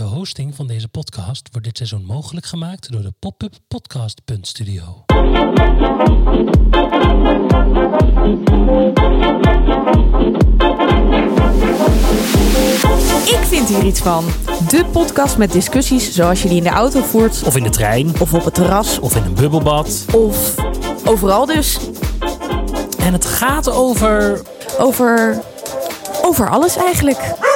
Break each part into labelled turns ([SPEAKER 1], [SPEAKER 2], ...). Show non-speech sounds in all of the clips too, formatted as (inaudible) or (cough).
[SPEAKER 1] De hosting van deze podcast wordt dit seizoen mogelijk gemaakt door de Pop-up Podcast Studio.
[SPEAKER 2] Ik vind hier iets van. De podcast met discussies zoals je die in de auto voert.
[SPEAKER 1] Of in de trein.
[SPEAKER 2] Of op het terras.
[SPEAKER 1] Of in een bubbelbad.
[SPEAKER 2] Of overal dus.
[SPEAKER 1] En het gaat over.
[SPEAKER 2] Over. Over alles eigenlijk.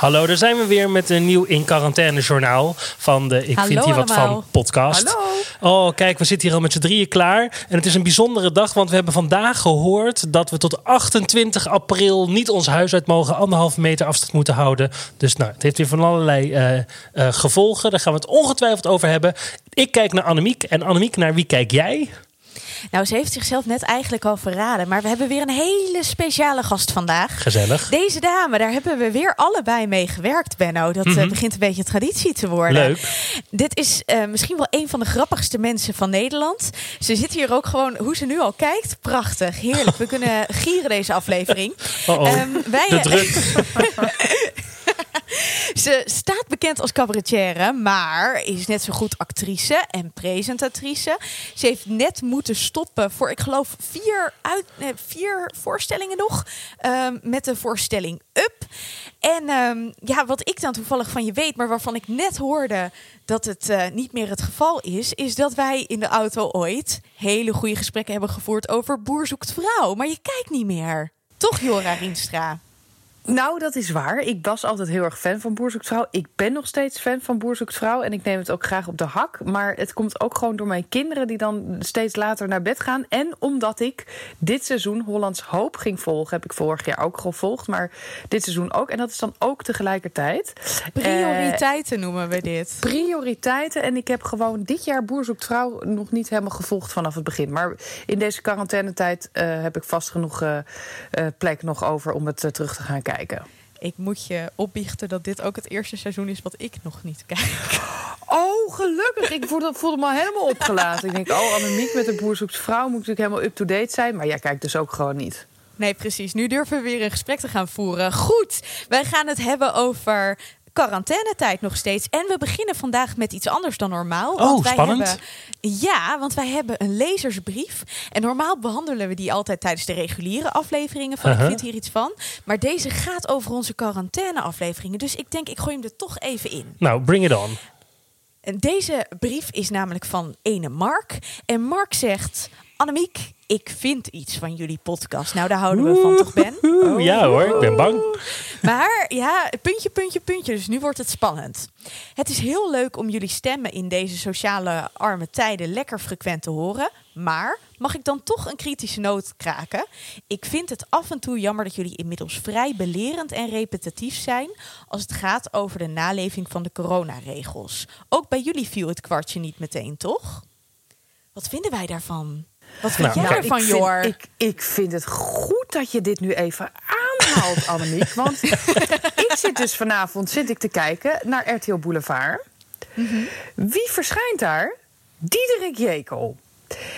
[SPEAKER 1] Hallo, daar zijn we weer met een nieuw in quarantaine journaal van de Ik
[SPEAKER 2] Hallo
[SPEAKER 1] vind hier wat
[SPEAKER 2] allemaal.
[SPEAKER 1] van podcast.
[SPEAKER 2] Hallo.
[SPEAKER 1] Oh, kijk, we zitten hier al met z'n drieën klaar. En het is een bijzondere dag, want we hebben vandaag gehoord dat we tot 28 april niet ons huis uit mogen, anderhalve meter afstand moeten houden. Dus nou, het heeft weer van allerlei eh, eh, gevolgen. Daar gaan we het ongetwijfeld over hebben. Ik kijk naar Annemiek en Annemiek, naar wie kijk jij?
[SPEAKER 2] Nou, ze heeft zichzelf net eigenlijk al verraden. Maar we hebben weer een hele speciale gast vandaag.
[SPEAKER 1] Gezellig.
[SPEAKER 2] Deze dame, daar hebben we weer allebei mee gewerkt, Benno. Dat eh, begint een beetje traditie te worden.
[SPEAKER 1] Leuk.
[SPEAKER 2] Dit is eh, misschien wel een van de grappigste mensen van Nederland. Ze zit hier ook gewoon, hoe ze nu al kijkt, prachtig, heerlijk. We kunnen gieren deze aflevering. (laughs)
[SPEAKER 1] Oh, oh.
[SPEAKER 2] Ehm, wij,
[SPEAKER 1] De druk. (laughs) (laughs)
[SPEAKER 2] Ze staat bekend als cabaretière, maar is net zo goed actrice en presentatrice. Ze heeft net moeten stoppen voor, ik geloof, vier, uit, vier voorstellingen nog. ehm, met de voorstelling Up. En ehm, ja, wat ik dan toevallig van je weet, maar waarvan ik net hoorde dat het eh, niet meer het geval is, is dat wij in de auto ooit hele goede gesprekken hebben gevoerd over Boer zoekt vrouw. Maar je kijkt niet meer. Toch, Jora Rienstra?
[SPEAKER 3] Nou, dat is waar. Ik was altijd heel erg fan van Boer zoekt vrouw. Ik ben nog steeds fan van Boer zoekt vrouw. En ik neem het ook graag op de hak. Maar het komt ook gewoon door mijn kinderen... die dan steeds later naar bed gaan. En omdat ik dit seizoen Hollands Hoop ging volgen... heb ik vorig jaar ook gevolgd. Maar dit seizoen ook. En dat is dan ook tegelijkertijd. Eh,
[SPEAKER 2] Prioriteiten noemen we dit.
[SPEAKER 3] prioriteiten. En ik heb gewoon dit jaar Boer zoekt vrouw nog niet helemaal gevolgd vanaf het begin. Maar in deze quarantainetijd eh heb ik vast genoeg eh, plek nog over om het terug te gaan kijken.
[SPEAKER 2] Ik moet je opbiechten dat dit ook het eerste seizoen is wat ik nog niet kijk.
[SPEAKER 3] Oh, gelukkig. Ik voelde, voelde me al helemaal opgelaten. Ik denk, oh, Annemiek met de Boer zoekt vrouw moet natuurlijk helemaal up-to-date zijn. Maar jij kijkt dus ook gewoon niet.
[SPEAKER 2] Nee, precies. Nu durven we weer een gesprek te gaan voeren. Goed, wij gaan het hebben over quarantainetijd nog steeds. En we beginnen vandaag met iets anders dan normaal.
[SPEAKER 1] Oh, spannend.
[SPEAKER 2] Hebben, ja, want wij hebben een lezersbrief. En normaal behandelen we die altijd tijdens de reguliere afleveringen van
[SPEAKER 1] Uh-huh.
[SPEAKER 2] Ik vind hier iets van. Maar deze gaat over onze quarantaine afleveringen. Dus ik denk, ik gooi hem er toch even in.
[SPEAKER 1] Nou, bring it on.
[SPEAKER 2] Deze brief is namelijk van ene Mark. En Mark zegt: Annemiek, ik vind iets van jullie podcast. Nou, daar houden we van, toch, Ben?
[SPEAKER 1] Ja hoor, ik ben bang.
[SPEAKER 2] Maar ja, puntje, puntje, puntje. Dus nu wordt het spannend. Het is heel leuk om jullie stemmen in deze sociale arme tijden lekker frequent te horen. Maar mag ik dan toch een kritische noot kraken? Ik vind het af en toe jammer dat jullie inmiddels vrij belerend en repetitief zijn als het gaat over de naleving van de coronaregels. Ook bij jullie viel het kwartje niet meteen, toch? Wat vinden wij daarvan? Wat vind
[SPEAKER 1] Nou,
[SPEAKER 2] jij ervan,
[SPEAKER 3] ik, vind,
[SPEAKER 2] Jor?
[SPEAKER 3] ik, ik vind het goed dat je dit nu even aanhaalt, (laughs) Annemiek. Want ik zit dus vanavond zit ik te kijken naar RTL Boulevard. Wie verschijnt daar? Diederik Jekel.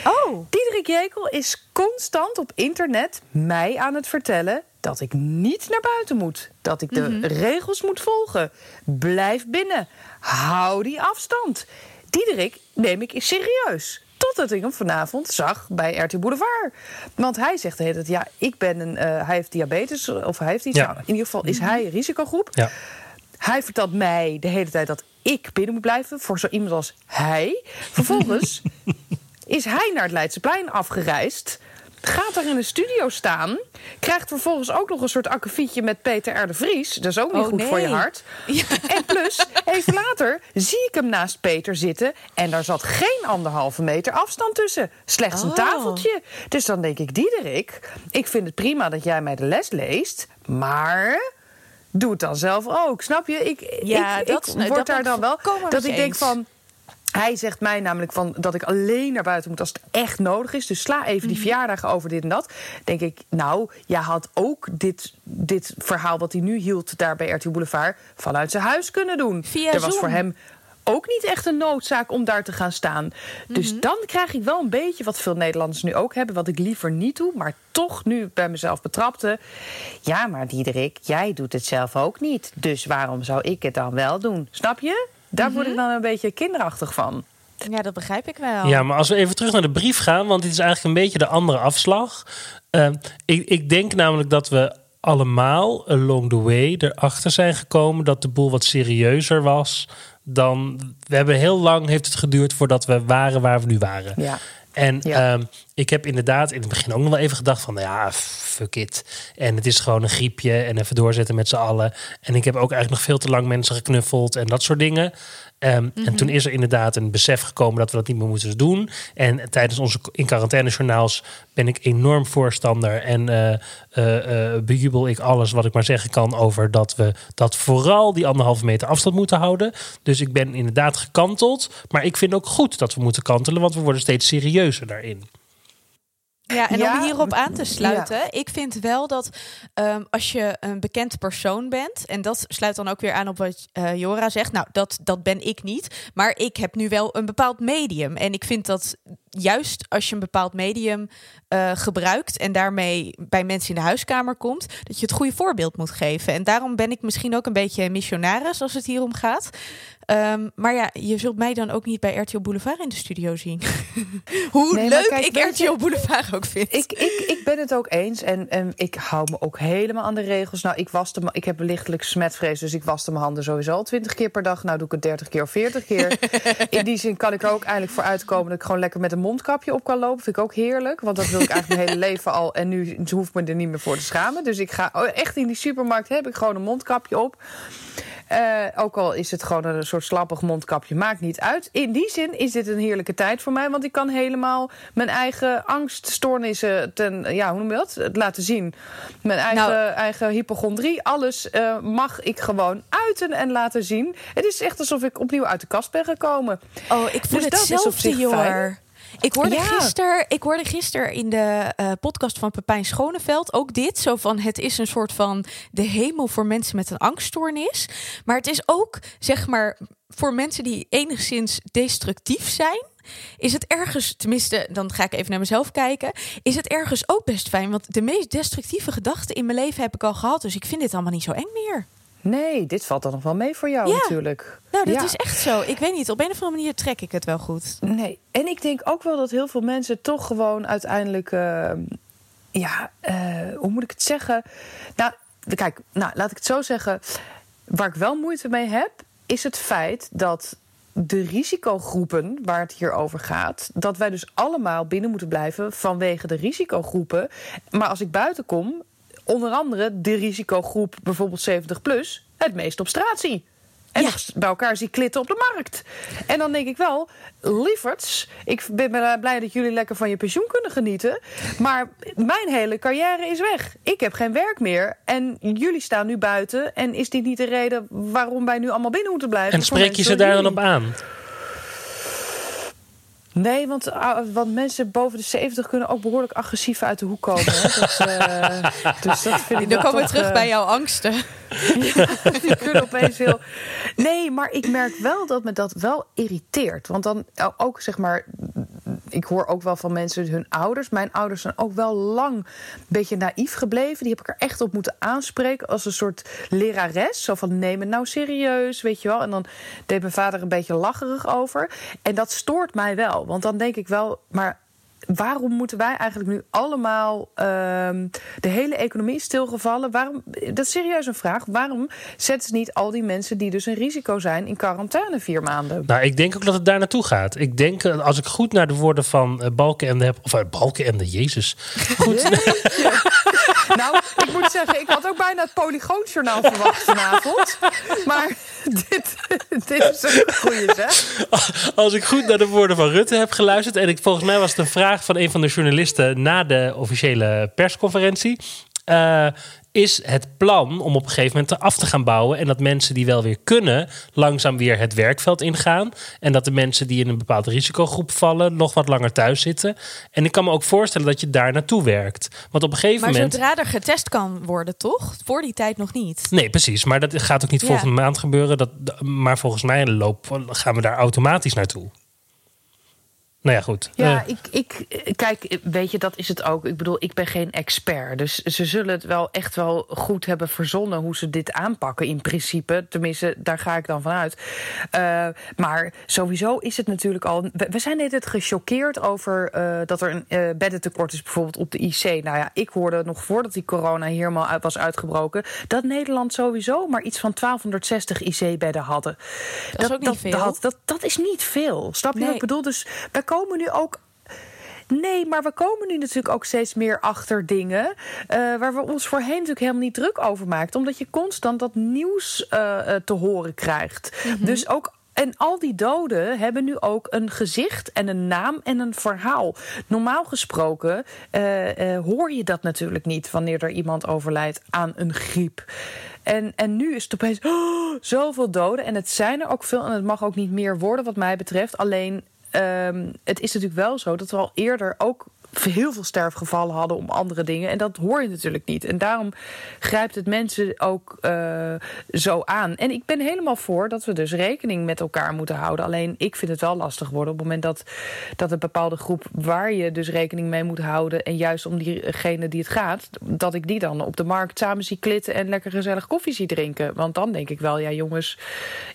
[SPEAKER 2] Oh,
[SPEAKER 3] Diederik Jekel is constant op internet mij aan het vertellen dat ik niet naar buiten moet. Dat ik de regels moet volgen. Blijf binnen. Hou die afstand. Diederik neem ik serieus. Totdat ik hem vanavond zag bij RT Boulevard. Want hij zegt de hele tijd, ja, ik ben een... eh, hij heeft diabetes, of hij heeft iets.
[SPEAKER 1] Ja.
[SPEAKER 3] Nou, in ieder geval is hij risicogroep.
[SPEAKER 1] Ja.
[SPEAKER 3] Hij vertelt mij de hele tijd dat ik binnen moet blijven. Voor zo iemand als hij. Vervolgens (laughs) is hij naar het Leidseplein afgereisd. Gaat daar in een studio staan. Krijgt vervolgens ook nog een soort akkefietje met Peter R. de Vries. Dat is ook niet
[SPEAKER 2] Oh,
[SPEAKER 3] goed voor je hart. En plus, even later zie ik hem naast Peter zitten. En daar zat geen anderhalve meter afstand tussen. Slechts een
[SPEAKER 2] Oh.
[SPEAKER 3] tafeltje. Dus dan denk ik, Diederik, ik vind het prima dat jij mij de les leest. Maar doe het dan zelf ook. Snap je? Ik,
[SPEAKER 2] Ja,
[SPEAKER 3] ik,
[SPEAKER 2] dat-
[SPEAKER 3] ik word daar dan wel. Dat ik denk
[SPEAKER 2] eens.
[SPEAKER 3] van. Hij zegt mij namelijk van dat ik alleen naar buiten moet als het echt nodig is. Dus sla even
[SPEAKER 2] Mhm.
[SPEAKER 3] die verjaardagen over dit en dat. Denk ik, nou, jij had ook dit, dit verhaal wat hij nu hield daar bij RTL Boulevard vanuit zijn huis kunnen doen.
[SPEAKER 2] Via
[SPEAKER 3] er was
[SPEAKER 2] Zoom.
[SPEAKER 3] voor hem ook niet echt een noodzaak om daar te gaan staan. Dus dan krijg ik wel een beetje wat veel Nederlanders nu ook hebben, wat ik liever niet doe, maar toch nu bij mezelf betrapte. Ja, maar Diederik, jij doet het zelf ook niet. Dus waarom zou ik het dan wel doen? Snap je? Daar word ik dan een beetje kinderachtig van.
[SPEAKER 2] Ja, dat begrijp ik wel.
[SPEAKER 1] Ja, maar als we even terug naar de brief gaan, want dit is eigenlijk een beetje de andere afslag. Uh, ik, ik denk namelijk dat we allemaal along the way erachter zijn gekomen dat de boel wat serieuzer was dan. We hebben heel lang heeft het geduurd voordat we waren waar we nu waren.
[SPEAKER 3] Ja.
[SPEAKER 1] En ja. Um, ik heb inderdaad in het begin ook nog wel even gedacht van... ja, fuck it. En het is gewoon een griepje en even doorzetten met z'n allen. En ik heb ook eigenlijk nog veel te lang mensen geknuffeld en dat soort dingen. Um, mm-hmm. En toen is er inderdaad een besef gekomen dat we dat niet meer moeten doen. En tijdens onze in quarantaine journaals ben ik enorm voorstander. En uh, uh, uh, bejubel ik alles wat ik maar zeggen kan over dat we dat vooral die anderhalve meter afstand moeten houden. Dus ik ben inderdaad gekanteld. Maar ik vind ook goed dat we moeten kantelen, want we worden steeds serieuzer daarin.
[SPEAKER 2] Ja, en om hierop aan te sluiten, ja. ik vind wel dat um, als je een bekend persoon bent, en dat sluit dan ook weer aan op wat uh, Jora zegt, nou, dat, dat ben ik niet, maar ik heb nu wel een bepaald medium. En ik vind dat juist als je een bepaald medium uh, gebruikt en daarmee bij mensen in de huiskamer komt, dat je het goede voorbeeld moet geven. En daarom ben ik misschien ook een beetje missionaris als het hier om gaat. Um, maar ja, je zult mij dan ook niet bij RTL Boulevard in de studio zien. (laughs) Hoe nee, leuk kijk, ik RTL Boulevard ook vind.
[SPEAKER 3] Ik, ik, ik ben het ook eens en, en ik hou me ook helemaal aan de regels. Nou, ik, me, ik heb lichtelijk smetvrees, dus ik waste mijn handen sowieso al 20 keer per dag. Nou doe ik het 30 keer of 40 keer. (laughs) in die zin kan ik er ook eigenlijk voor uitkomen dat ik gewoon lekker met een mondkapje op kan lopen. Vind ik ook heerlijk, want dat wil ik eigenlijk mijn hele (laughs) leven al. En nu hoef ik me er niet meer voor te schamen. Dus ik ga oh, echt in die supermarkt, heb ik gewoon een mondkapje op. Uh, ook al is het gewoon een soort slappig mondkapje, maakt niet uit. In die zin is dit een heerlijke tijd voor mij, want ik kan helemaal mijn eigen angststoornissen ten, ja, hoe noem je dat? laten zien. Mijn eigen, nou, eigen hypochondrie, alles uh, mag ik gewoon uiten en laten zien. Het is echt alsof ik opnieuw uit de kast ben gekomen.
[SPEAKER 2] Oh, ik voel dus het zelfde, joh. Ik hoorde, ja. gisteren, ik hoorde gisteren in de uh, podcast van Pepijn Schoneveld ook dit. Zo van het is een soort van de hemel voor mensen met een angststoornis. Maar het is ook, zeg maar, voor mensen die enigszins destructief zijn. Is het ergens, tenminste, dan ga ik even naar mezelf kijken. Is het ergens ook best fijn? Want de meest destructieve gedachten in mijn leven heb ik al gehad. Dus ik vind dit allemaal niet zo eng meer.
[SPEAKER 3] Nee, dit valt dan nog wel mee voor jou
[SPEAKER 2] ja.
[SPEAKER 3] natuurlijk.
[SPEAKER 2] Nou, dat
[SPEAKER 3] ja.
[SPEAKER 2] is echt zo. Ik weet niet, op een of andere manier trek ik het wel goed.
[SPEAKER 3] Nee, en ik denk ook wel dat heel veel mensen toch gewoon uiteindelijk... Uh, ja, uh, hoe moet ik het zeggen? Nou, kijk, nou, laat ik het zo zeggen. Waar ik wel moeite mee heb, is het feit dat de risicogroepen waar het hier over gaat, dat wij dus allemaal binnen moeten blijven vanwege de risicogroepen. Maar als ik buiten kom, onder andere de risicogroep bijvoorbeeld 70 plus het meest op straat zie. En ja. bij elkaar zie klitten op de markt. En dan denk ik wel, lieverds, ik ben blij dat jullie lekker van je pensioen kunnen genieten. Maar mijn hele carrière is weg. Ik heb geen werk meer. En jullie staan nu buiten. En is dit niet de reden waarom wij nu allemaal binnen moeten blijven?
[SPEAKER 1] En spreek je ze daar dan op aan?
[SPEAKER 3] Nee, want, uh, want mensen boven de 70 kunnen ook behoorlijk agressief uit de hoek komen. Hè? (laughs) Dat, uh, dus dat vind ik
[SPEAKER 2] Dan komen we terug
[SPEAKER 3] uh,
[SPEAKER 2] bij jouw angsten.
[SPEAKER 3] ja, (laughs) die kunnen opeens heel... Nee, maar ik merk wel dat me dat wel irriteert. Want dan ook, zeg maar... Ik hoor ook wel van mensen, hun ouders. Mijn ouders zijn ook wel lang een beetje naïef gebleven. Die heb ik er echt op moeten aanspreken als een soort lerares. Zo van, neem het nou serieus, weet je wel. En dan deed mijn vader een beetje lacherig over. En dat stoort mij wel. Want dan denk ik wel, maar waarom moeten wij eigenlijk nu allemaal uh, de hele economie stilgevallen? Waarom, dat is serieus een vraag. Waarom zetten ze niet al die mensen die dus een risico zijn in quarantaine vier maanden?
[SPEAKER 1] Nou, ik denk ook dat het daar naartoe gaat. Ik denk, als ik goed naar de woorden van uh, Balkenende heb, of uh, Balkenende, Jezus. (laughs) Goed.
[SPEAKER 3] Nou, ik moet zeggen, ik had ook bijna het Polygoonjournaal verwacht vanavond. Maar (laughs) dit, dit is een goede zeg.
[SPEAKER 1] Als ik goed naar de woorden van Rutte heb geluisterd... en ik, volgens mij was het een vraag van een van de journalisten... na de officiële persconferentie... Uh, is het plan om op een gegeven moment af te gaan bouwen. En dat mensen die wel weer kunnen, langzaam weer het werkveld ingaan. En dat de mensen die in een bepaalde risicogroep vallen, nog wat langer thuis zitten. En ik kan me ook voorstellen dat je daar naartoe werkt. Want op een gegeven
[SPEAKER 2] Maar
[SPEAKER 1] moment.
[SPEAKER 2] zodra er getest kan worden, toch? Voor die tijd nog niet.
[SPEAKER 1] Nee, precies. Maar dat gaat ook niet
[SPEAKER 2] Ja.
[SPEAKER 1] volgende maand gebeuren. Dat, maar volgens mij loop, gaan we daar automatisch naartoe. Nou ja, goed.
[SPEAKER 3] Ja,
[SPEAKER 1] Eh,
[SPEAKER 3] ik, ik, kijk, weet je, dat is het ook. Ik bedoel, ik ben geen expert. Dus ze zullen het wel echt wel goed hebben verzonnen hoe ze dit aanpakken, in principe. Tenminste, daar ga ik dan vanuit. Eh, maar sowieso is het natuurlijk al. We, we zijn net gechoqueerd over eh, dat er een eh, beddentekort is, bijvoorbeeld op de IC. Nou ja, ik hoorde nog voordat die corona hier helemaal uit was uitgebroken, dat Nederland sowieso maar iets van 1260 IC-bedden hadden.
[SPEAKER 2] Dat is ook niet
[SPEAKER 3] dat,
[SPEAKER 2] veel.
[SPEAKER 3] Dat, dat, dat is niet veel. Snap je
[SPEAKER 2] Nee.
[SPEAKER 3] wat ik bedoel? Dus wij komen nu ook. Nee, maar we komen nu natuurlijk ook steeds meer achter dingen. eh, waar we ons voorheen natuurlijk helemaal niet druk over maakten. Omdat je constant dat nieuws eh, eh, te horen krijgt. Dus ook. En al die doden hebben nu ook een gezicht en een naam en een verhaal. Normaal gesproken hoor je dat natuurlijk niet wanneer er iemand overlijdt aan een griep. En, en nu is het opeens oh, (gasps) zoveel doden. En het zijn er ook veel. En het mag ook niet meer worden, wat mij betreft. Alleen, ehm, het is natuurlijk wel zo dat we al eerder ook heel veel sterfgevallen hadden om andere dingen. En dat hoor je natuurlijk niet. En daarom grijpt het mensen ook eh, zo aan. En ik ben helemaal voor dat we dus rekening met elkaar moeten houden. Alleen ik vind het wel lastig worden op het moment dat, dat een bepaalde groep waar je dus rekening mee moet houden. En juist om diegene die het gaat, dat ik die dan op de markt samen zie klitten en lekker gezellig koffie zie drinken. Want dan denk ik wel, ja jongens,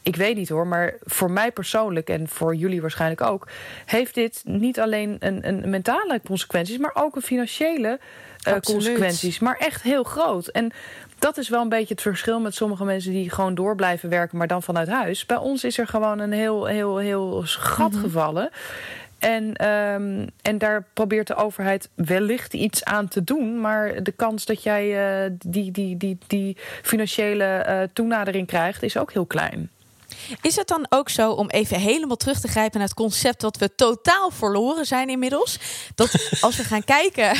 [SPEAKER 3] ik weet niet hoor. Maar voor mij persoonlijk en voor jullie waarschijnlijk ook, heeft dit niet alleen een, een mentale consequenties, maar ook een financiële eh, consequenties. Maar echt heel groot. En dat is wel een beetje het verschil met sommige mensen die gewoon door blijven werken, maar dan vanuit huis. Bij ons is er gewoon een heel, heel, heel gat gevallen. En, ehm, en daar probeert de overheid wellicht iets aan te doen. Maar de kans dat jij eh, die, die, die, die financiële eh, toenadering krijgt, is ook heel klein.
[SPEAKER 2] Is het dan ook zo om even helemaal terug te grijpen naar het concept dat we totaal verloren zijn inmiddels? Dat (laughs) als we gaan kijken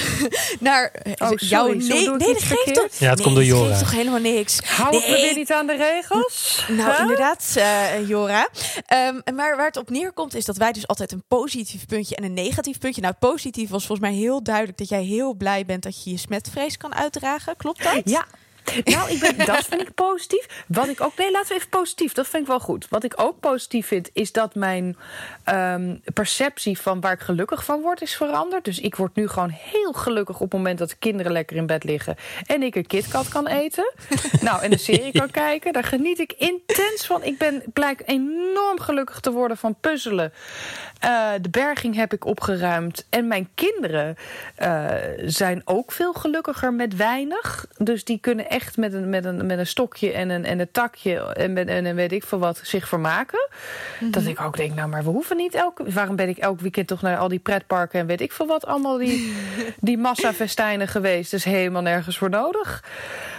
[SPEAKER 2] naar eh,
[SPEAKER 3] Oh,
[SPEAKER 2] jouw nee, nee, dat geeft toch?
[SPEAKER 1] Ja, het
[SPEAKER 2] nee,
[SPEAKER 1] komt door Jora.
[SPEAKER 2] geeft toch helemaal niks.
[SPEAKER 3] Houden we
[SPEAKER 2] Nee.
[SPEAKER 3] weer niet aan de regels?
[SPEAKER 2] Nou,
[SPEAKER 3] Huh?
[SPEAKER 2] inderdaad, eh, Jora. Ehm, maar waar het op neerkomt is dat wij dus altijd een positief puntje en een negatief puntje. Nou, positief was volgens mij heel duidelijk dat jij heel blij bent dat je je smetvrees kan uitdragen. Klopt dat?
[SPEAKER 3] Ja. Nou, ik ben, dat vind ik positief. Wat ik ook. Nee, laten we even positief. Dat vind ik wel goed. Wat ik ook positief vind, is dat mijn ehm, perceptie van waar ik gelukkig van word, is veranderd. Dus ik word nu gewoon heel gelukkig op het moment dat de kinderen lekker in bed liggen. En ik een KitKat kan eten. (laughs) nou, en een serie kan kijken. Daar geniet ik intens van. Ik ben blijk enorm gelukkig te worden van puzzelen. Eh, de berging heb ik opgeruimd. En mijn kinderen eh, zijn ook veel gelukkiger met weinig. Dus die kunnen echt met een, met een, met een stokje en een, en een takje en, met, en, en weet ik veel wat zich vermaken. Dat ik ook denk, nou, maar we hoeven niet elke. Waarom ben ik elk weekend toch naar al die pretparken en weet ik veel wat allemaal die, (laughs) die massafestijnen geweest? Dus helemaal nergens voor nodig.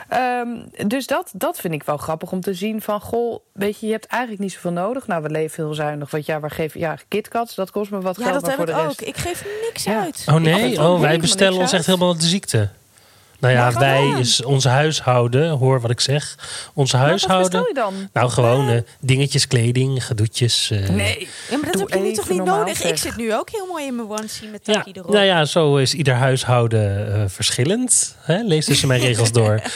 [SPEAKER 3] Ehm, dus dat, dat vind ik wel grappig om te zien van, goh, weet je, je hebt eigenlijk niet zoveel nodig. Nou, we leven heel zuinig, want ja, we geven, ja, KitKats, dat kost me wat
[SPEAKER 2] Ja,
[SPEAKER 3] geld,
[SPEAKER 2] dat
[SPEAKER 3] maar
[SPEAKER 2] heb
[SPEAKER 3] voor
[SPEAKER 2] ik
[SPEAKER 3] de
[SPEAKER 2] ook.
[SPEAKER 3] rest.
[SPEAKER 2] Ik geef niks
[SPEAKER 3] Ja.
[SPEAKER 2] uit.
[SPEAKER 1] Oh nee, oh, wij bestellen ons echt helemaal de ziekte. Nou ja, wij
[SPEAKER 3] aan.
[SPEAKER 1] is ons huishouden, hoor wat ik zeg. Ons
[SPEAKER 3] wat
[SPEAKER 1] huishouden.
[SPEAKER 3] bestel je dan?
[SPEAKER 1] Nou, gewoon eh, dingetjes, kleding, gedoetjes. eh,
[SPEAKER 3] Nee.
[SPEAKER 2] Ja, maar dat
[SPEAKER 3] Doe
[SPEAKER 2] heb je nu toch niet nodig?
[SPEAKER 3] zeg.
[SPEAKER 2] Ik zit nu ook heel mooi in mijn onesie met
[SPEAKER 1] Ja,
[SPEAKER 2] erop.
[SPEAKER 1] nou ja, zo is ieder huishouden eh, verschillend. Hè? Lees tussen mijn regels door. (laughs)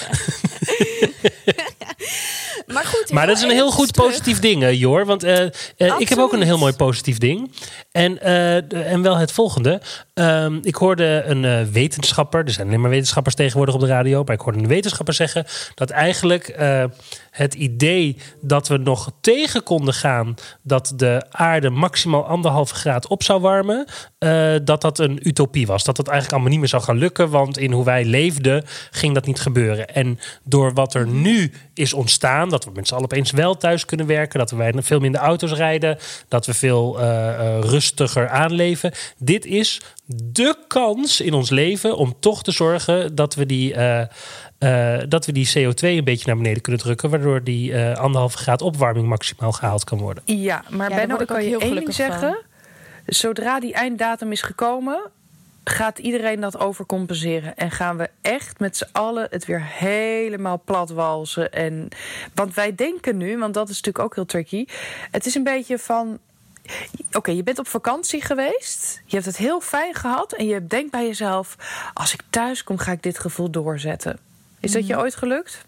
[SPEAKER 2] Maar goed,
[SPEAKER 1] Maar dat is een heel goed
[SPEAKER 2] terug.
[SPEAKER 1] positief ding, eh, Jor. Want eh, eh, ik heb ook een heel mooi positief ding. En, eh, en wel het volgende. Ehm, ik hoorde een eh, wetenschapper, er zijn alleen maar wetenschappers tegenwoordig op de radio, maar ik hoorde een wetenschapper zeggen dat eigenlijk eh, het idee dat we nog tegen konden gaan dat de aarde maximaal anderhalve graad op zou warmen, dat dat een utopie was. Dat dat eigenlijk allemaal niet meer zou gaan lukken, want in hoe wij leefden ging dat niet gebeuren. En door wat er nu is ontstaan, dat we met z'n allen opeens wel thuis kunnen werken, dat we veel minder auto's rijden, dat we veel eh, eh, rustiger aanleven. Dit is de kans in ons leven om toch te zorgen dat we die, eh, eh, dat we die CO2 een beetje naar beneden kunnen drukken, waardoor die eh, anderhalve graad opwarming maximaal gehaald kan worden.
[SPEAKER 3] Ja, maar Benno,
[SPEAKER 2] word
[SPEAKER 3] ik kan je
[SPEAKER 2] heel
[SPEAKER 3] één ding zeggen. Zodra die einddatum is gekomen, gaat iedereen dat overcompenseren? En gaan we echt met z'n allen het weer helemaal platwalsen? En, want wij denken nu, want dat is natuurlijk ook heel tricky. Het is een beetje van. Oké, je bent op vakantie geweest. Je hebt het heel fijn gehad. En je denkt bij jezelf: als ik thuis kom, ga ik dit gevoel doorzetten. Is dat je ooit gelukt?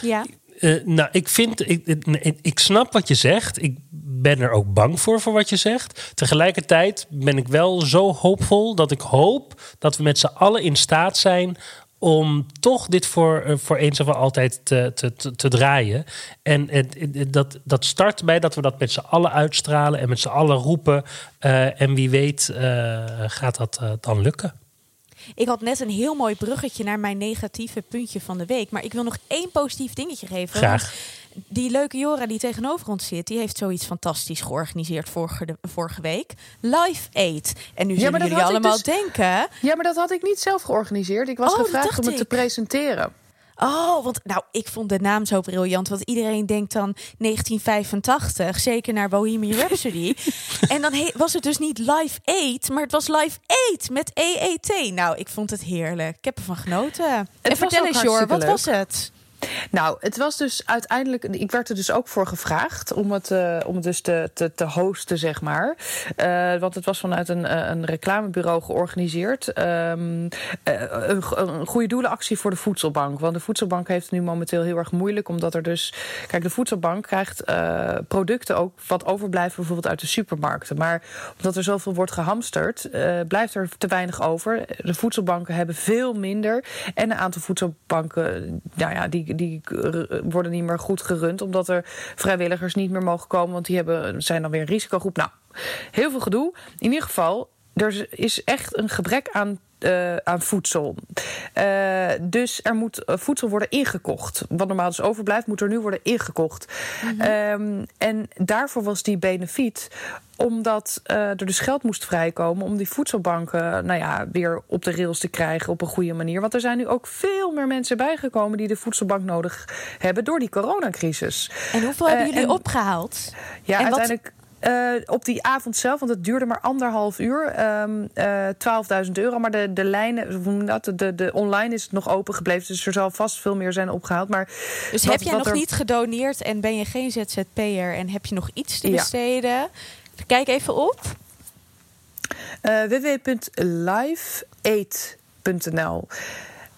[SPEAKER 2] Ja.
[SPEAKER 1] Eh, nou, ik vind, ik, ik, ik snap wat je zegt. Ik ben er ook bang voor, voor wat je zegt. Tegelijkertijd ben ik wel zo hoopvol dat ik hoop dat we met z'n allen in staat zijn om toch dit voor, eh, voor eens en voor altijd te, te, te, draaien. En dat, dat start bij dat we dat met z'n allen uitstralen en met z'n allen roepen. Eh, en wie weet eh, gaat dat dan lukken.
[SPEAKER 2] Ik had net een heel mooi bruggetje naar mijn negatieve puntje van de week. Maar ik wil nog één positief dingetje geven.
[SPEAKER 1] Graag.
[SPEAKER 2] Die leuke Jora die tegenover ons zit, die heeft zoiets fantastisch georganiseerd vorige, de- vorige week. Live Aid. En nu
[SPEAKER 3] Ja,
[SPEAKER 2] zullen
[SPEAKER 3] maar dat
[SPEAKER 2] jullie allemaal
[SPEAKER 3] dus-
[SPEAKER 2] denken...
[SPEAKER 3] Ja, maar dat had ik niet zelf georganiseerd. Ik was
[SPEAKER 2] Oh,
[SPEAKER 3] gevraagd om het te presenteren.
[SPEAKER 2] Oh, want nou, ik vond de naam zo briljant. Want iedereen denkt dan 1985, zeker naar Bohemian Rhapsody. (laughs) en dan he- was het dus niet Live Aid, maar het was Live Aid met EET. Nou, ik vond het heerlijk. Ik heb ervan genoten. en
[SPEAKER 3] was
[SPEAKER 2] vertel eens, Jor, wat
[SPEAKER 3] leuk.
[SPEAKER 2] was het?
[SPEAKER 3] Nou, het was dus uiteindelijk. Ik werd er dus ook voor gevraagd om het, eh, om het dus te, te, te hosten, zeg maar. Eh, want het was vanuit een, eh, een reclamebureau georganiseerd. Ehm, eh, een, go- een goede doelenactie voor de voedselbank. Want de voedselbank heeft het nu momenteel heel erg moeilijk. Omdat er dus. Kijk, de voedselbank krijgt producten ook wat overblijven, bijvoorbeeld uit de supermarkten. Maar omdat er zoveel wordt gehamsterd, eh, blijft er te weinig over. De voedselbanken hebben veel minder. En een aantal voedselbanken, nou ja, die, die worden niet meer goed gerund. Omdat er vrijwilligers niet meer mogen komen. Want die hebben, zijn dan weer een risicogroep. Nou, heel veel gedoe. In ieder geval, er is echt een gebrek aan. Eh, aan voedsel. Eh, dus er moet eh, voedsel worden ingekocht. Wat normaal dus overblijft, moet er nu worden ingekocht. Ehm, en daarvoor was die benefiet omdat er dus geld moest vrijkomen om die voedselbanken nou ja, weer op de rails te krijgen op een goede manier. Want er zijn nu ook veel meer mensen bijgekomen die de voedselbank nodig hebben door die coronacrisis.
[SPEAKER 2] En hoeveel hebben jullie
[SPEAKER 3] en-
[SPEAKER 2] opgehaald?
[SPEAKER 3] Ja,
[SPEAKER 2] En wat-
[SPEAKER 3] eh, op die avond zelf, want het duurde maar anderhalf uur, ehm eh 12.000 euro. Maar de, de lijnen, dat? De, de online is het nog open gebleven. Dus er zal vast veel meer zijn opgehaald. Maar
[SPEAKER 2] Dus
[SPEAKER 3] wat-
[SPEAKER 2] heb jij nog
[SPEAKER 3] er-
[SPEAKER 2] niet gedoneerd en ben je geen ZZP'er en heb je nog iets te
[SPEAKER 3] Ja.
[SPEAKER 2] besteden? Kijk even op.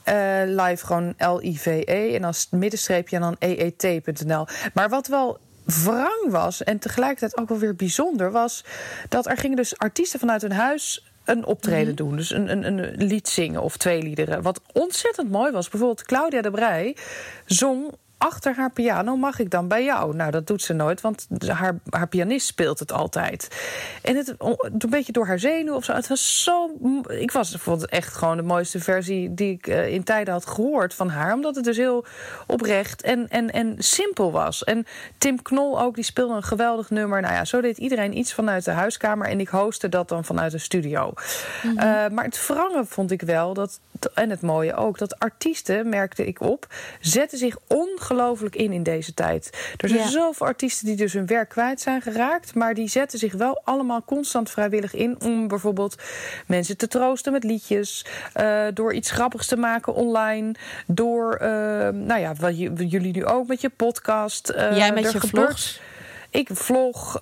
[SPEAKER 3] Eh, live gewoon L-I-V-E en als middenstreepje en dan EET.nl. Maar wat wel wrang was en tegelijkertijd ook wel weer bijzonder was dat er gingen dus artiesten vanuit hun huis een optreden doen. Dus een, een, een lied zingen of twee liederen. Wat ontzettend mooi was. Bijvoorbeeld Claudia de Brij zong achter haar piano mag ik dan bij jou? Nou, dat doet ze nooit, want haar, haar pianist speelt het altijd. En het een beetje door haar zenuw of zo. Het was zo. Ik was vond het echt gewoon de mooiste versie die ik eh, in tijden had gehoord van haar, omdat het dus heel oprecht en, en, en simpel was. En Tim Knol ook, die speelde een geweldig nummer. Nou ja, zo deed iedereen iets vanuit de huiskamer en ik hostte dat dan vanuit de studio. Uh, maar het wrange vond ik wel dat en het mooie ook dat artiesten merkte ik op zetten zich ongelooflijk in in deze tijd. Er zijn
[SPEAKER 2] Ja.
[SPEAKER 3] zoveel artiesten die dus hun werk kwijt zijn geraakt, maar die zetten zich wel allemaal constant vrijwillig in om bijvoorbeeld mensen te troosten met liedjes, eh, door iets grappigs te maken online, door, eh, nou ja, wat jullie nu ook met je podcast. eh,
[SPEAKER 2] Jij met je vlogs.
[SPEAKER 3] ik vlog,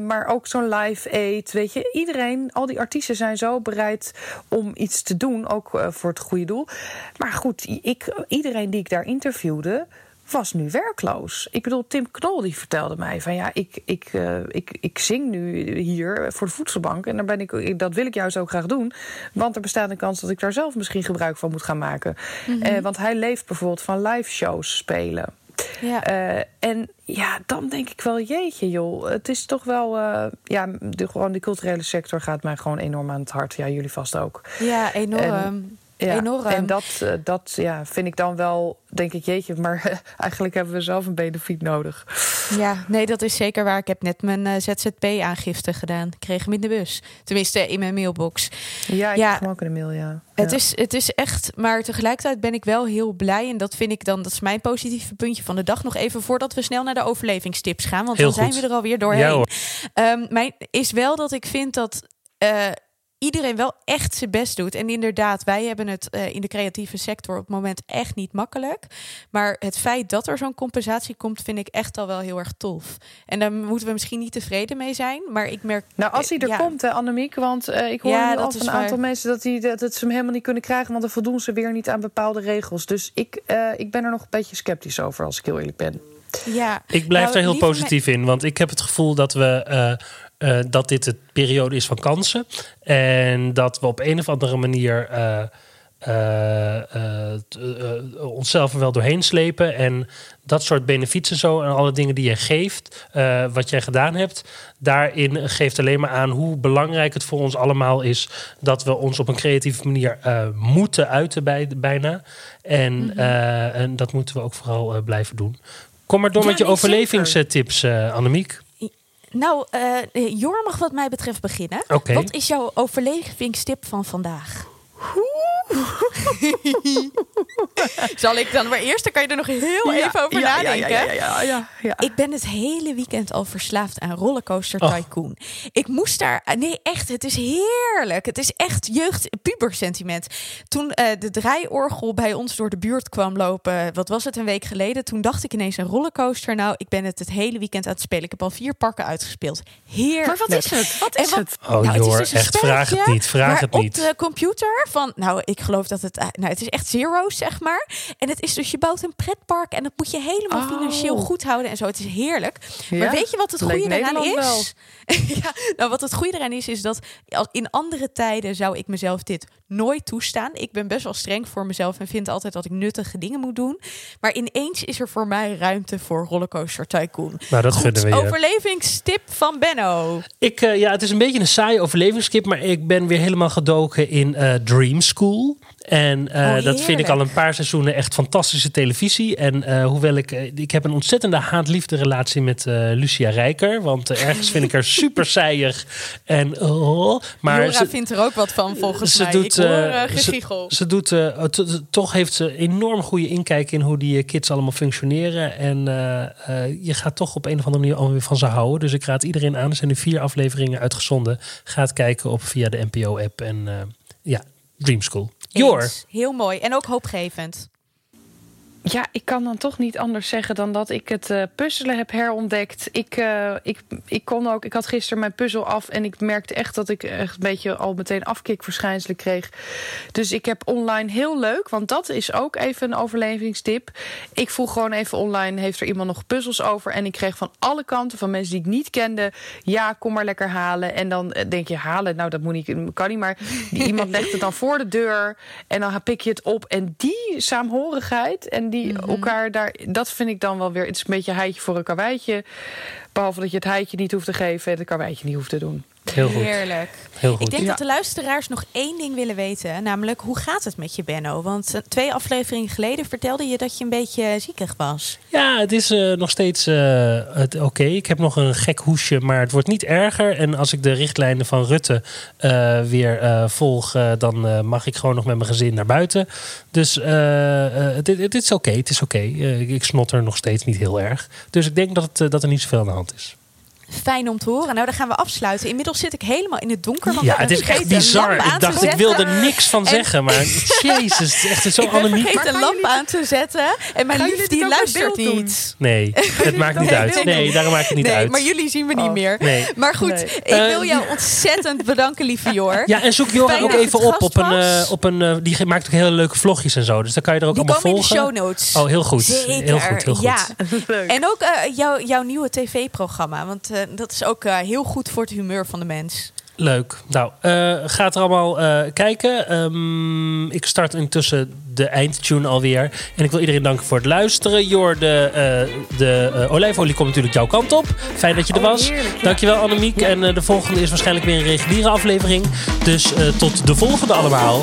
[SPEAKER 3] maar ook zo'n live eet. Weet je, iedereen, al die artiesten zijn zo bereid om iets te doen, ook voor het goede doel. Maar goed, ik, iedereen die ik daar interviewde, was nu werkloos. Ik bedoel, Tim Knol die vertelde mij van ja, ik, ik, eh, ik, ik zing nu hier voor de voedselbank. En daar ben ik, dat wil ik juist ook graag doen. Want er bestaat een kans dat ik daar zelf misschien gebruik van moet gaan maken. Eh, want hij leeft bijvoorbeeld van live shows spelen.
[SPEAKER 2] Ja.
[SPEAKER 3] Eh, en ja, dan denk ik wel, jeetje joh. Het is toch wel, ja, de, gewoon die culturele sector gaat mij gewoon enorm aan het hart. Ja, jullie vast ook.
[SPEAKER 2] ja, enorm.
[SPEAKER 3] Ja,
[SPEAKER 2] Enorm.
[SPEAKER 3] En dat, eh, dat ja, vind ik dan wel, denk ik, jeetje, maar (laughs) eigenlijk hebben we zelf een benefiet nodig.
[SPEAKER 2] Ja, nee, dat is zeker waar. Ik heb net mijn eh, ZZP-aangifte gedaan. Ik kreeg hem in de bus. Tenminste, in mijn mailbox.
[SPEAKER 3] Ja, ik
[SPEAKER 2] Ja.
[SPEAKER 3] ook in de mail, ja.
[SPEAKER 2] Het,
[SPEAKER 3] Ja.
[SPEAKER 2] is, het is echt, maar tegelijkertijd ben ik wel heel blij. En dat vind ik dan, dat is mijn positieve puntje van de dag. Nog even voordat we snel naar de overlevingstips gaan. Want
[SPEAKER 1] Heel
[SPEAKER 2] dan zijn we er alweer doorheen.
[SPEAKER 1] Ja, hoor.
[SPEAKER 2] Ehm, mijn is wel dat ik vind dat. eh, iedereen wel echt zijn best doet. En inderdaad, wij hebben het eh, in de creatieve sector op het moment echt niet makkelijk. Maar het feit dat er zo'n compensatie komt, vind ik echt al wel heel erg tof. En daar moeten we misschien niet tevreden mee zijn. Maar ik merk.
[SPEAKER 3] Nou, als hij er
[SPEAKER 2] ja.
[SPEAKER 3] komt, hè, Annemiek. Want eh, ik hoor
[SPEAKER 2] Ja,
[SPEAKER 3] nu
[SPEAKER 2] dat
[SPEAKER 3] al
[SPEAKER 2] is
[SPEAKER 3] van een
[SPEAKER 2] waar.
[SPEAKER 3] aantal mensen dat, die, dat, dat ze hem helemaal niet kunnen krijgen. Want dan voldoen ze weer niet aan bepaalde regels. Dus ik, eh, ik ben er nog een beetje sceptisch over, als ik heel eerlijk ben.
[SPEAKER 2] Ja.
[SPEAKER 1] Ik blijf
[SPEAKER 2] Nou,
[SPEAKER 1] daar heel positief in, want ik heb het gevoel dat we. eh, eh, dat dit de periode is van kansen. En dat we op een of andere manier eh, eh, onszelf er wel doorheen slepen. En dat soort benefieten en zo en alle dingen die je geeft, wat jij gedaan hebt, daarin geeft alleen maar aan hoe belangrijk het voor ons allemaal is dat we ons op een creatieve manier moeten uiten bij, bijna. En,
[SPEAKER 2] Mhm.
[SPEAKER 1] en dat moeten we ook vooral blijven doen. Kom maar door
[SPEAKER 2] Ja,
[SPEAKER 1] met je overlevingstips, Annemiek.
[SPEAKER 2] Nou, eh Jor mag wat mij betreft beginnen. Wat is jouw overlevingstip van vandaag? (laughs) Zal ik dan maar eerst? Dan kan je er nog heel even over nadenken.
[SPEAKER 3] Ja, ja, ja, ja.
[SPEAKER 2] Ik ben het hele weekend al verslaafd aan Rollercoaster
[SPEAKER 1] Oh.
[SPEAKER 2] Tycoon. Ik moest daar... Nee, echt, het is heerlijk. Het is echt jeugd, pubersentiment. Toen eh, de draaiorgel bij ons door de buurt kwam lopen... wat was het, een week geleden... toen dacht ik ineens een rollercoaster. Nou, ik ben het het hele weekend aan het spelen. Ik heb al vier parken uitgespeeld. Heerlijk.
[SPEAKER 3] Maar wat is het? Wat is
[SPEAKER 2] wat-
[SPEAKER 3] het?
[SPEAKER 1] Oh
[SPEAKER 2] Nou, het is
[SPEAKER 1] joh,
[SPEAKER 2] dus een
[SPEAKER 1] echt, vraag het niet. Vraag
[SPEAKER 2] maar
[SPEAKER 1] het
[SPEAKER 2] op
[SPEAKER 1] niet.
[SPEAKER 2] de computer van, nou, ik geloof dat het, eh, nou, het is echt zero's, zeg maar. En het is dus, je bouwt een pretpark en dat moet je helemaal
[SPEAKER 3] Oh.
[SPEAKER 2] financieel goed houden en zo. Het is heerlijk.
[SPEAKER 3] Ja,
[SPEAKER 2] Maar weet je wat het goede eraan is? (laughs) ja, nou, wat het goede eraan is, is dat als- in andere tijden zou ik mezelf dit nooit toestaan. Ik ben best wel streng voor mezelf en vind altijd dat ik nuttige dingen moet doen. Maar ineens is er voor mij ruimte voor Rollercoaster Tycoon.
[SPEAKER 1] Nou, dat
[SPEAKER 2] Goed,
[SPEAKER 1] we je.
[SPEAKER 2] overlevingstip van Benno.
[SPEAKER 1] Ik, eh, ja, het is een beetje een saaie overlevingskip, maar ik ben weer helemaal gedoken in eh, Dream School. En eh,
[SPEAKER 2] Oh,
[SPEAKER 1] dat vind ik al een paar seizoenen echt fantastische televisie. En eh, hoewel ik, eh, ik heb een ontzettende haat-liefde relatie met Lucia Rijker. Want ergens vind ik haar (laughs) super saaiig. En, oh, maar ze,
[SPEAKER 2] vindt er ook wat van, volgens
[SPEAKER 1] ze
[SPEAKER 2] mij.
[SPEAKER 1] doet,
[SPEAKER 2] ik hoor gegiegel.
[SPEAKER 1] Ze doet, t- toch heeft ze enorm goede inkijk in hoe die kids allemaal functioneren. En je gaat toch op een of andere manier alweer van ze houden. Dus ik raad iedereen aan. Er zijn nu vier afleveringen uitgezonden. Ga het kijken op via de NPO-app. En ja, Dream School. Jor.
[SPEAKER 2] Heel mooi en ook hoopgevend.
[SPEAKER 3] Ja, ik kan dan toch niet anders zeggen dan dat ik het eh, puzzelen heb herontdekt. Ik, eh, ik, ik kon ook, ik had gisteren mijn puzzel af en ik merkte echt dat ik echt een beetje al meteen afkikverschijnselen kreeg. Dus ik heb online heel leuk, want dat is ook even een overlevingstip. Ik vroeg gewoon even online, heeft er iemand nog puzzels over? En ik kreeg van alle kanten, van mensen die ik niet kende, ja, kom maar lekker halen. En dan eh, denk je, halen, nou dat moet niet, kan niet, maar iemand (laughs) legt het dan voor de deur en dan pik je het op. En die saamhorigheid en die elkaar daar, dat vind ik dan wel weer, het is een beetje heitje voor een karweitje. Behalve dat je het heitje niet hoeft te geven en het karweitje niet hoeft te doen.
[SPEAKER 1] Heel goed.
[SPEAKER 2] Heerlijk.
[SPEAKER 1] Heel
[SPEAKER 2] Ik
[SPEAKER 1] goed.
[SPEAKER 2] denk
[SPEAKER 3] Ja.
[SPEAKER 2] dat de luisteraars nog één ding willen weten. Namelijk, hoe gaat het met je, Benno? Want eh, twee afleveringen geleden vertelde je dat je een beetje ziekig was.
[SPEAKER 1] Ja, het is eh, nog steeds eh, het- oké. Ik heb nog een gek hoesje, maar het wordt niet erger. En als ik de richtlijnen van Rutte eh, weer eh, volg, dan eh, mag ik gewoon nog met mijn gezin naar buiten. Dus eh, eh, het, het is oké. Het is oké. Eh, ik snotter nog steeds niet heel erg. Dus ik denk dat, het, dat er niet zoveel aan de hand is.
[SPEAKER 2] Fijn om te horen. Nou, dan gaan we afsluiten. Inmiddels zit ik helemaal in het donker. Want
[SPEAKER 1] Ja,
[SPEAKER 2] we
[SPEAKER 1] het is echt bizar. Ik dacht, ik wilde niks van
[SPEAKER 2] En-
[SPEAKER 1] zeggen. Maar (laughs) jezus, het is echt zo
[SPEAKER 2] Ik vergeten een lamp
[SPEAKER 3] jullie-
[SPEAKER 2] aan te zetten. En mijn lief die luistert niet.
[SPEAKER 1] Nee, (laughs) het maakt niet
[SPEAKER 2] Nee,
[SPEAKER 1] uit.
[SPEAKER 2] nee,
[SPEAKER 1] daarom maakt het niet
[SPEAKER 2] nee,
[SPEAKER 1] uit.
[SPEAKER 2] maar jullie zien me niet
[SPEAKER 3] Oh.
[SPEAKER 2] meer.
[SPEAKER 1] Nee.
[SPEAKER 2] Maar goed,
[SPEAKER 3] Nee.
[SPEAKER 2] ik
[SPEAKER 1] Eh,
[SPEAKER 2] wil jou ontzettend bedanken, lieve Jor.
[SPEAKER 1] Ja, en zoek
[SPEAKER 2] Fijn
[SPEAKER 1] ook even op op een, eh, op een eh, die maakt ook hele leuke vlogjes en zo. Dus dan kan je er ook
[SPEAKER 2] Die
[SPEAKER 1] allemaal
[SPEAKER 2] komen in de
[SPEAKER 1] volgen.
[SPEAKER 2] show notes.
[SPEAKER 1] Oh, heel goed. Heel goed, heel goed.
[SPEAKER 2] Ja. (laughs)
[SPEAKER 3] Leuk.
[SPEAKER 2] En ook jouw, jouw nieuwe tv-programma. Want eh, dat is ook eh, heel goed voor het humeur van de mens.
[SPEAKER 1] Leuk. Nou, eh, gaat er allemaal kijken. Ehm, ik start intussen de eindtune alweer. En ik wil iedereen danken voor het luisteren. Jor, de, uh, de olijfolie komt natuurlijk jouw kant op. Fijn dat je er
[SPEAKER 3] oh,
[SPEAKER 1] was.
[SPEAKER 3] Heerlijk, ja.
[SPEAKER 1] Dankjewel Annemiek. En de volgende is waarschijnlijk weer een reguliere aflevering. Dus tot de volgende allemaal.